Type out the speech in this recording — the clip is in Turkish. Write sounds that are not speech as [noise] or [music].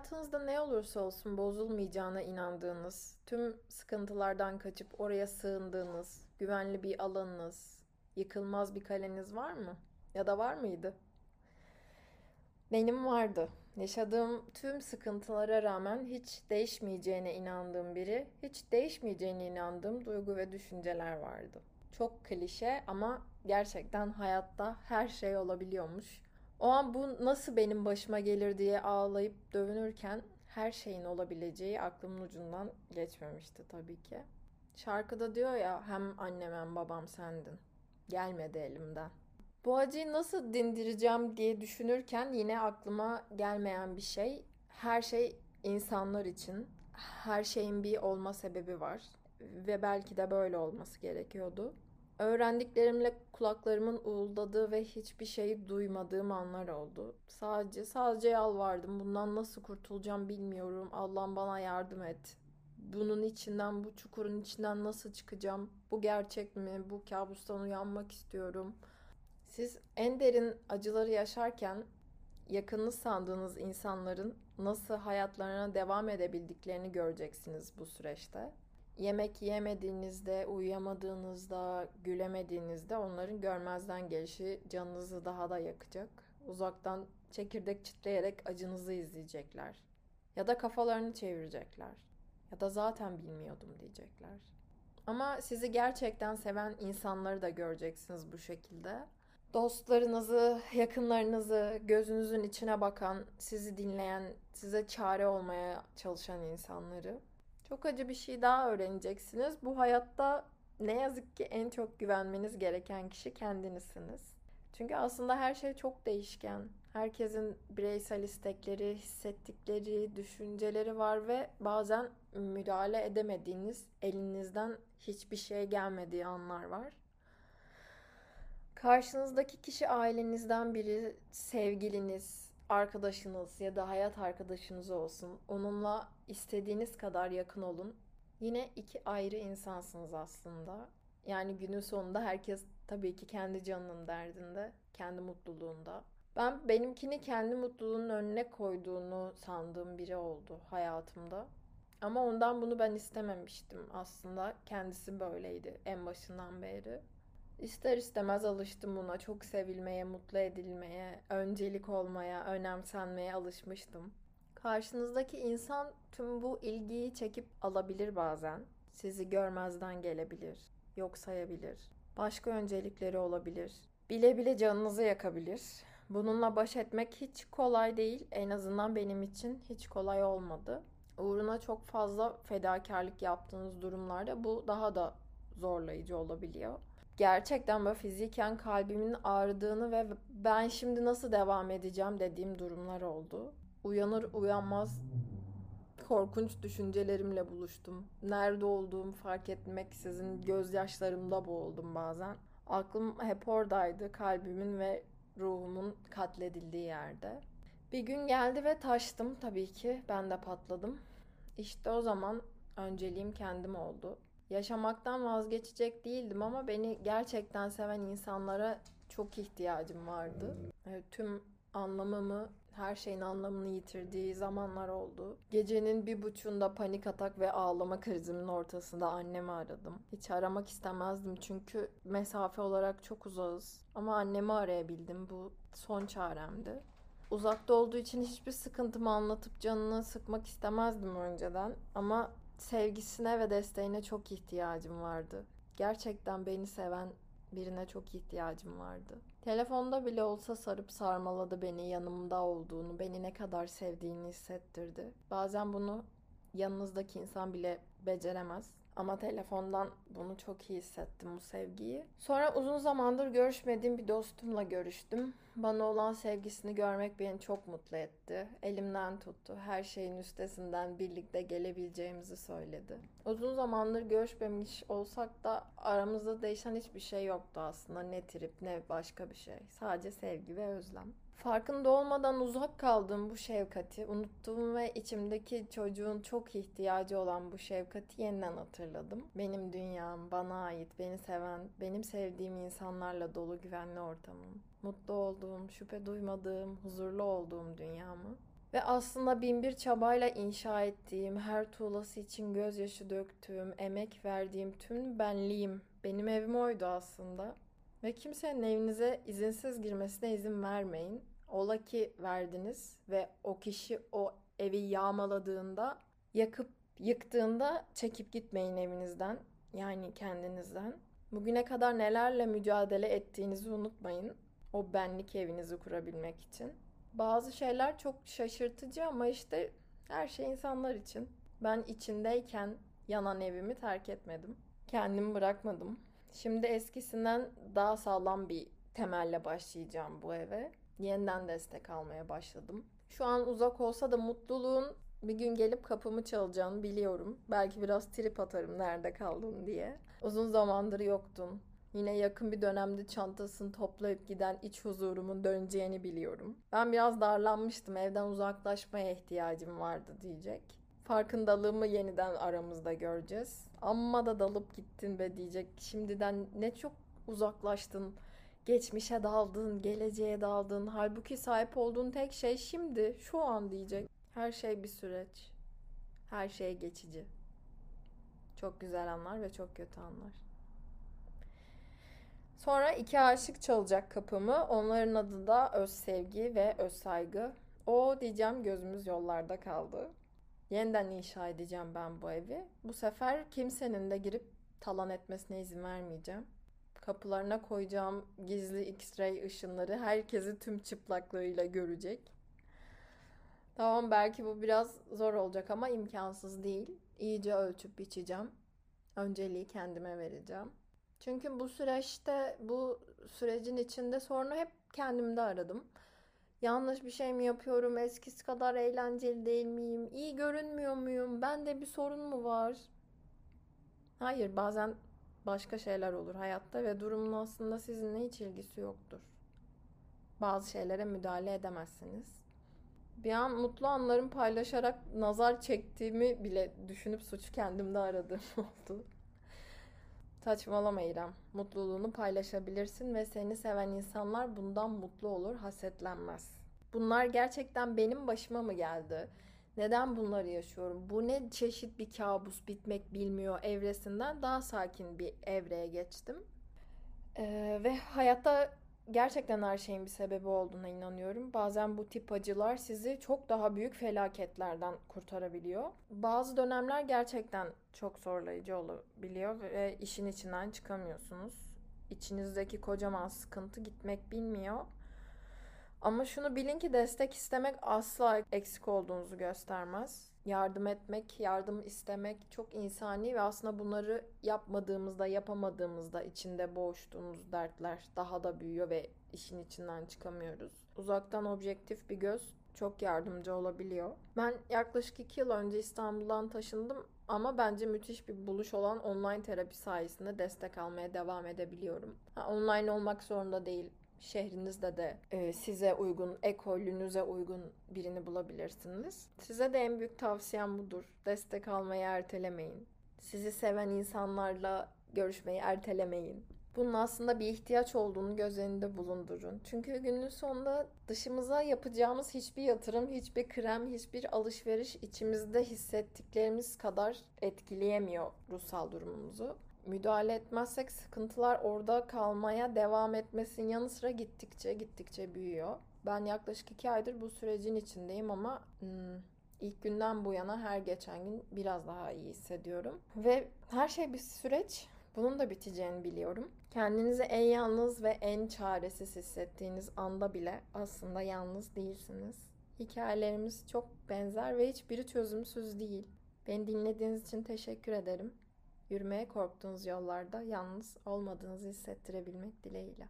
Hayatınızda ne olursa olsun bozulmayacağına inandığınız, tüm sıkıntılardan kaçıp oraya sığındığınız, güvenli bir alanınız, yıkılmaz bir kaleniz var mı? Ya da var mıydı? Benim vardı. Yaşadığım tüm sıkıntılara rağmen hiç değişmeyeceğine inandığım biri, hiç değişmeyeceğine inandığım duygu ve düşünceler vardı. Çok klişe ama gerçekten hayatta her şey olabiliyormuş. O an bu nasıl benim başıma gelir diye ağlayıp dövünürken her şeyin olabileceği aklımın ucundan geçmemişti tabii ki. Şarkıda diyor ya hem annem hem babam sendin. Gelmedi elimden. Bu acıyı nasıl dindireceğim diye düşünürken yine aklıma gelmeyen bir şey. Her şey insanlar için. Her şeyin bir olma sebebi var. Ve belki de böyle olması gerekiyordu. Öğrendiklerimle kulaklarımın uğuldadığı ve hiçbir şeyi duymadığım anlar oldu. Sadece sadece yalvardım. Bundan nasıl kurtulacağım bilmiyorum. Allah'ım bana yardım et. Bunun içinden, bu çukurun içinden nasıl çıkacağım? Bu gerçek mi? Bu kabustan uyanmak istiyorum. Siz en derin acıları yaşarken yakınınız sandığınız insanların nasıl hayatlarına devam edebildiklerini göreceksiniz bu süreçte. Yemek yemediğinizde, uyuyamadığınızda, gülemediğinizde onların görmezden gelişi canınızı daha da yakacak. Uzaktan çekirdek çitleyerek acınızı izleyecekler. Ya da kafalarını çevirecekler. Ya da zaten bilmiyordum diyecekler. Ama sizi gerçekten seven insanları da göreceksiniz bu şekilde. Dostlarınızı, yakınlarınızı, gözünüzün içine bakan, sizi dinleyen, size çare olmaya çalışan insanları. Çok acı bir şey daha öğreneceksiniz. Bu hayatta ne yazık ki en çok güvenmeniz gereken kişi kendinizsiniz. Çünkü aslında her şey çok değişken. Herkesin bireysel istekleri, hissettikleri, düşünceleri var ve bazen müdahale edemediğiniz, elinizden hiçbir şey gelmediği anlar var. Karşınızdaki kişi ailenizden biri, sevgiliniz, arkadaşınız ya da hayat arkadaşınız olsun. Onunla istediğiniz kadar yakın olun. Yine iki ayrı insansınız aslında. Yani günün sonunda herkes tabii ki kendi canının derdinde, kendi mutluluğunda. Ben benimkini kendi mutluluğunun önüne koyduğunu sandığım biri oldu hayatımda. Ama ondan bunu ben istememiştim aslında. Kendisi böyleydi en başından beri. İster istemez alıştım buna. Çok sevilmeye, mutlu edilmeye, öncelik olmaya, önemsenmeye alışmıştım. Karşınızdaki insan tüm bu ilgiyi çekip alabilir bazen. Sizi görmezden gelebilir, yok sayabilir. Başka öncelikleri olabilir. Bile bile canınızı yakabilir. Bununla baş etmek hiç kolay değil. En azından benim için hiç kolay olmadı. Uğruna çok fazla fedakarlık yaptığınız durumlarda bu daha da zorlayıcı olabiliyor gerçekten böyle fiziken kalbimin ağrıdığını ve ben şimdi nasıl devam edeceğim dediğim durumlar oldu. Uyanır uyanmaz korkunç düşüncelerimle buluştum. Nerede olduğumu fark etmek sizin gözyaşlarımda boğuldum bazen. Aklım hep oradaydı. Kalbimin ve ruhumun katledildiği yerde. Bir gün geldi ve taştım tabii ki. Ben de patladım. İşte o zaman önceliğim kendim oldu yaşamaktan vazgeçecek değildim ama beni gerçekten seven insanlara çok ihtiyacım vardı. Tüm anlamımı, her şeyin anlamını yitirdiği zamanlar oldu. Gecenin bir buçuğunda panik atak ve ağlama krizimin ortasında annemi aradım. Hiç aramak istemezdim çünkü mesafe olarak çok uzağız. Ama annemi arayabildim. Bu son çaremdi. Uzakta olduğu için hiçbir sıkıntımı anlatıp canını sıkmak istemezdim önceden. Ama sevgisine ve desteğine çok ihtiyacım vardı. Gerçekten beni seven birine çok ihtiyacım vardı. Telefonda bile olsa sarıp sarmaladı beni yanımda olduğunu, beni ne kadar sevdiğini hissettirdi. Bazen bunu yanınızdaki insan bile beceremez. Ama telefondan bunu çok iyi hissettim bu sevgiyi. Sonra uzun zamandır görüşmediğim bir dostumla görüştüm. Bana olan sevgisini görmek beni çok mutlu etti. Elimden tuttu. Her şeyin üstesinden birlikte gelebileceğimizi söyledi. Uzun zamandır görüşmemiş olsak da aramızda değişen hiçbir şey yoktu aslında. Ne trip ne başka bir şey. Sadece sevgi ve özlem. Farkında olmadan uzak kaldığım bu şefkati, unuttuğum ve içimdeki çocuğun çok ihtiyacı olan bu şefkati yeniden hatırladım. Benim dünyam, bana ait, beni seven, benim sevdiğim insanlarla dolu güvenli ortamım. Mutlu olduğum, şüphe duymadığım, huzurlu olduğum dünyamı. Ve aslında bin bir çabayla inşa ettiğim, her tuğlası için gözyaşı döktüğüm, emek verdiğim tüm benliğim benim evim oydu aslında. Ve kimsenin evinize izinsiz girmesine izin vermeyin. Ola ki verdiniz ve o kişi o evi yağmaladığında, yakıp yıktığında çekip gitmeyin evinizden. Yani kendinizden. Bugüne kadar nelerle mücadele ettiğinizi unutmayın. O benlik evinizi kurabilmek için. Bazı şeyler çok şaşırtıcı ama işte her şey insanlar için. Ben içindeyken yanan evimi terk etmedim. Kendimi bırakmadım. Şimdi eskisinden daha sağlam bir temelle başlayacağım bu eve. Yeniden destek almaya başladım. Şu an uzak olsa da mutluluğun bir gün gelip kapımı çalacağını biliyorum. Belki biraz trip atarım nerede kaldın diye. Uzun zamandır yoktun. Yine yakın bir dönemde çantasını toplayıp giden iç huzurumun döneceğini biliyorum. Ben biraz darlanmıştım. Evden uzaklaşmaya ihtiyacım vardı diyecek. Farkındalığımı yeniden aramızda göreceğiz. Amma da dalıp gittin be diyecek. Şimdiden ne çok uzaklaştın. Geçmişe daldın, geleceğe daldın. Halbuki sahip olduğun tek şey şimdi, şu an diyecek. Her şey bir süreç. Her şey geçici. Çok güzel anlar ve çok kötü anlar. Sonra iki aşık çalacak kapımı. Onların adı da öz sevgi ve öz saygı. O diyeceğim gözümüz yollarda kaldı. Yeniden inşa edeceğim ben bu evi. Bu sefer kimsenin de girip talan etmesine izin vermeyeceğim. Kapılarına koyacağım gizli X-ray ışınları herkesi tüm çıplaklığıyla görecek. Tamam belki bu biraz zor olacak ama imkansız değil. İyice ölçüp biçeceğim. Önceliği kendime vereceğim. Çünkü bu süreçte, bu sürecin içinde sorunu hep kendimde aradım. Yanlış bir şey mi yapıyorum? Eskisi kadar eğlenceli değil miyim? İyi görünmüyor muyum? Bende bir sorun mu var? Hayır, bazen başka şeyler olur hayatta ve durumun aslında sizinle hiç ilgisi yoktur. Bazı şeylere müdahale edemezsiniz. Bir an mutlu anlarımı paylaşarak nazar çektiğimi bile düşünüp suçu kendimde aradığım [laughs] oldu. Saçmalama İrem. Mutluluğunu paylaşabilirsin ve seni seven insanlar bundan mutlu olur, hasetlenmez. Bunlar gerçekten benim başıma mı geldi? Neden bunları yaşıyorum? Bu ne çeşit bir kabus bitmek bilmiyor evresinden daha sakin bir evreye geçtim. Ee, ve hayatta gerçekten her şeyin bir sebebi olduğuna inanıyorum. Bazen bu tip acılar sizi çok daha büyük felaketlerden kurtarabiliyor. Bazı dönemler gerçekten çok zorlayıcı olabiliyor ve işin içinden çıkamıyorsunuz. İçinizdeki kocaman sıkıntı gitmek bilmiyor. Ama şunu bilin ki destek istemek asla eksik olduğunuzu göstermez. Yardım etmek, yardım istemek çok insani ve aslında bunları yapmadığımızda, yapamadığımızda içinde boğuştuğumuz dertler daha da büyüyor ve işin içinden çıkamıyoruz. Uzaktan objektif bir göz çok yardımcı olabiliyor. Ben yaklaşık iki yıl önce İstanbul'dan taşındım ama bence müthiş bir buluş olan online terapi sayesinde destek almaya devam edebiliyorum. Ha, online olmak zorunda değil şehrinizde de e, size uygun, ekolünüze uygun birini bulabilirsiniz. Size de en büyük tavsiyem budur. Destek almayı ertelemeyin. Sizi seven insanlarla görüşmeyi ertelemeyin. Bunun aslında bir ihtiyaç olduğunu göz önünde bulundurun. Çünkü günün sonunda dışımıza yapacağımız hiçbir yatırım, hiçbir krem, hiçbir alışveriş içimizde hissettiklerimiz kadar etkileyemiyor ruhsal durumumuzu müdahale etmezsek sıkıntılar orada kalmaya devam etmesinin yanı sıra gittikçe gittikçe büyüyor. Ben yaklaşık iki aydır bu sürecin içindeyim ama hmm, ilk günden bu yana her geçen gün biraz daha iyi hissediyorum. Ve her şey bir süreç. Bunun da biteceğini biliyorum. Kendinizi en yalnız ve en çaresiz hissettiğiniz anda bile aslında yalnız değilsiniz. Hikayelerimiz çok benzer ve hiçbiri çözümsüz değil. Beni dinlediğiniz için teşekkür ederim. Yürümeye korktuğunuz yollarda yalnız olmadığınızı hissettirebilmek dileğiyle.